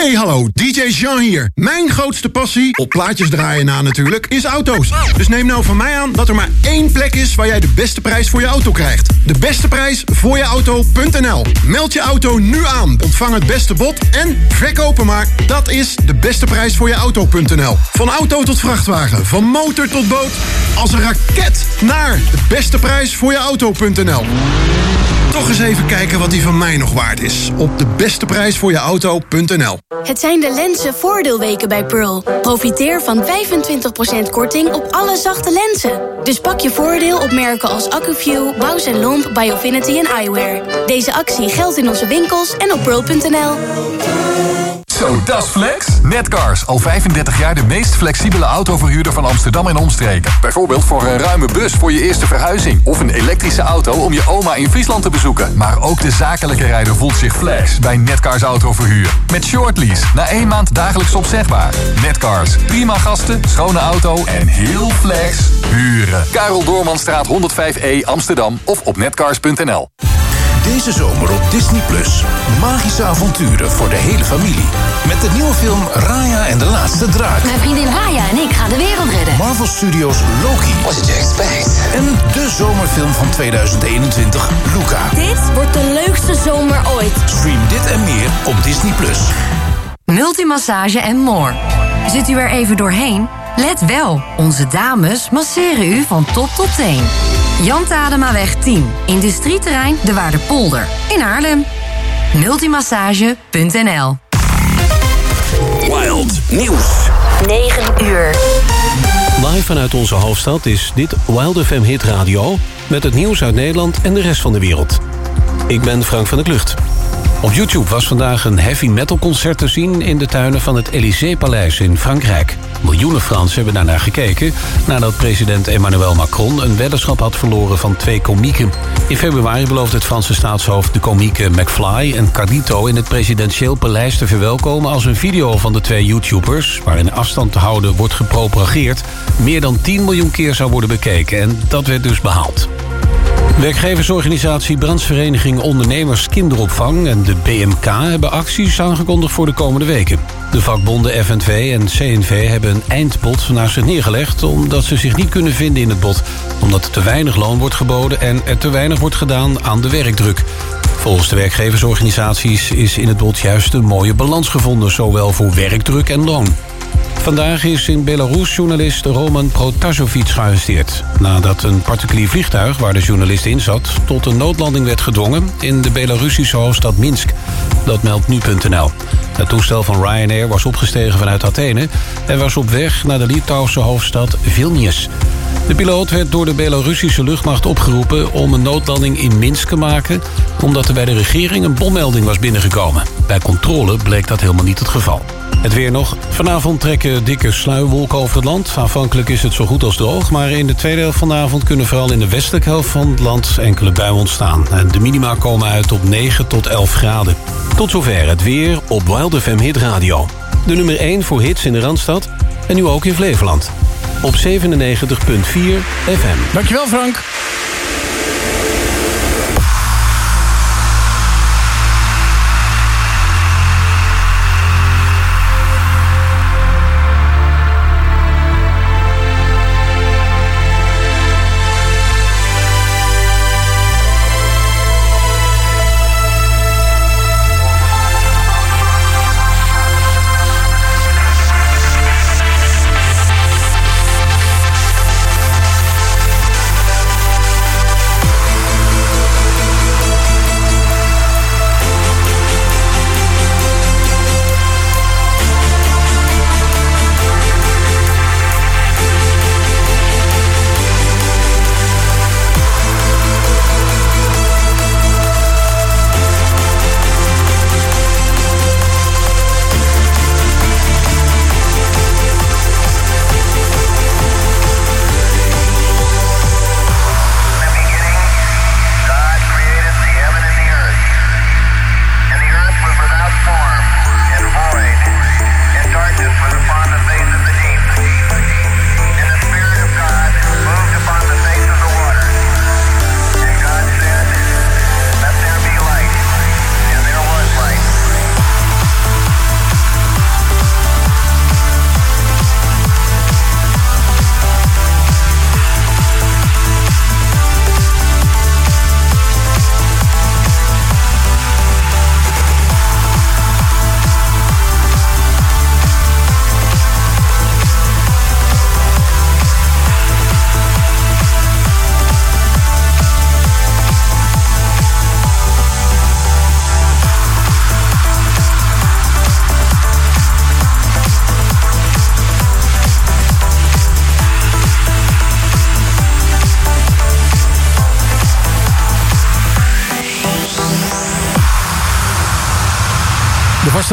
Hey hallo, DJ Jean hier. Mijn grootste passie, op plaatjes draaien na natuurlijk, is auto's. Dus neem nou van mij aan dat er maar één plek is waar jij de beste prijs voor je auto krijgt. De beste prijs voor je auto.nl. Meld je auto nu aan, ontvang het beste bod en verkopen maar. Dat is de beste prijs voor je auto.nl. Van auto tot vrachtwagen, van motor tot boot, als een raket naar de beste prijs voor je auto.nl. Toch eens even kijken wat die van mij nog waard is. Op de beste prijs voor je auto.nl. Het zijn de lenzen voordeelweken bij Pearl. Profiteer van 25% korting op alle zachte lenzen. Dus pak je voordeel op merken als Accuview, Bausch Lomb, Biofinity en Eyewear. Deze actie geldt in onze winkels en op pearl.nl. Zo, dat is flex. Netcars, al 35 jaar de meest flexibele autoverhuurder van Amsterdam en omstreken. Bijvoorbeeld voor een ruime bus voor je eerste verhuizing. Of een elektrische auto om je oma in Friesland te bezoeken. Maar ook de zakelijke rijder voelt zich flex bij Netcars autoverhuur. Met short lease, na één maand dagelijks opzegbaar. Netcars, prima gasten, schone auto en heel flex huren. Karel Doormanstraat 105E Amsterdam of op netcars.nl. Deze zomer op Disney Plus. Magische avonturen voor de hele familie. Met de nieuwe film Raya en de laatste draak. Mijn vriendin Raya en ik gaan de wereld redden. Marvel Studios Loki. What did you expect? En de zomerfilm van 2021, Luca. Dit wordt de leukste zomer ooit. Stream dit en meer op Disney Plus. Multimassage en more. Zit u er even doorheen? Let wel, onze dames masseren u van top tot teen. Jan Tademaweg 10, industrieterrein De Waardepolder in Haarlem. Multimassage.nl Wild Nieuws. 9 uur. Live vanuit onze hoofdstad is dit Wild FM Hit Radio... met het nieuws uit Nederland en de rest van de wereld. Ik ben Frank van der Klucht. Op YouTube was vandaag een heavy metal concert te zien... in de tuinen van het Élysée-paleis in Frankrijk. Miljoenen Fransen hebben daarnaar gekeken... nadat president Emmanuel Macron een weddenschap had verloren van twee komieken. In februari beloofde het Franse staatshoofd de komieken McFly en Carlito... in het presidentieel paleis te verwelkomen als een video van de twee YouTubers... waarin afstand te houden wordt gepropageerd... meer dan 10 miljoen keer zou worden bekeken en dat werd dus behaald. Werkgeversorganisatie Brandsvereniging Ondernemers Kinderopvang en de BMK hebben acties aangekondigd voor de komende weken. De vakbonden FNV en CNV hebben een eindbod naast zich neergelegd... omdat ze zich niet kunnen vinden in het bod. Omdat er te weinig loon wordt geboden en er te weinig wordt gedaan aan de werkdruk. Volgens de werkgeversorganisaties is in het bod juist een mooie balans gevonden... zowel voor werkdruk en loon. Vandaag is in Belarus journalist Roman Protasevich gearresteerd... nadat een particulier vliegtuig waar de journalist in zat... tot een noodlanding werd gedwongen in de Belarussische hoofdstad Minsk. Dat meldt nu.nl. Het toestel van Ryanair was opgestegen vanuit Athene... en was op weg naar de Litouwse hoofdstad Vilnius. De piloot werd door de Belarussische luchtmacht opgeroepen... om een noodlanding in Minsk te maken... omdat er bij de regering een bommelding was binnengekomen. Bij controle bleek dat helemaal niet het geval. Het weer nog. Vanavond trekken dikke sluierwolken over het land. Aanvankelijk is het zo goed als droog... maar in de tweede helft van de avond kunnen vooral in de westelijke helft van het land enkele buien ontstaan. De minima komen uit op 9 tot 11 graden. Tot zover het weer op Wild FM Hit Radio. De nummer 1 voor hits in de Randstad en nu ook in Flevoland. Op 97.4 FM. Dankjewel Frank.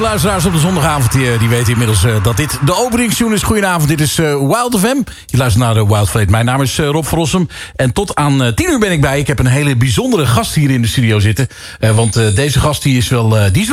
Luisteraars op de zondagavond die, die weten inmiddels eh, dat dit de openingstune is. Goedenavond, dit is eh, Wild FM. Je luistert naar de Wild Fleet. Mijn naam is eh, Rob Verrossum. En tot aan eh, 10 uur ben ik bij. Ik heb een hele bijzondere gast hier in de studio zitten. Eh, want eh, deze gast die is wel, eh, die is wel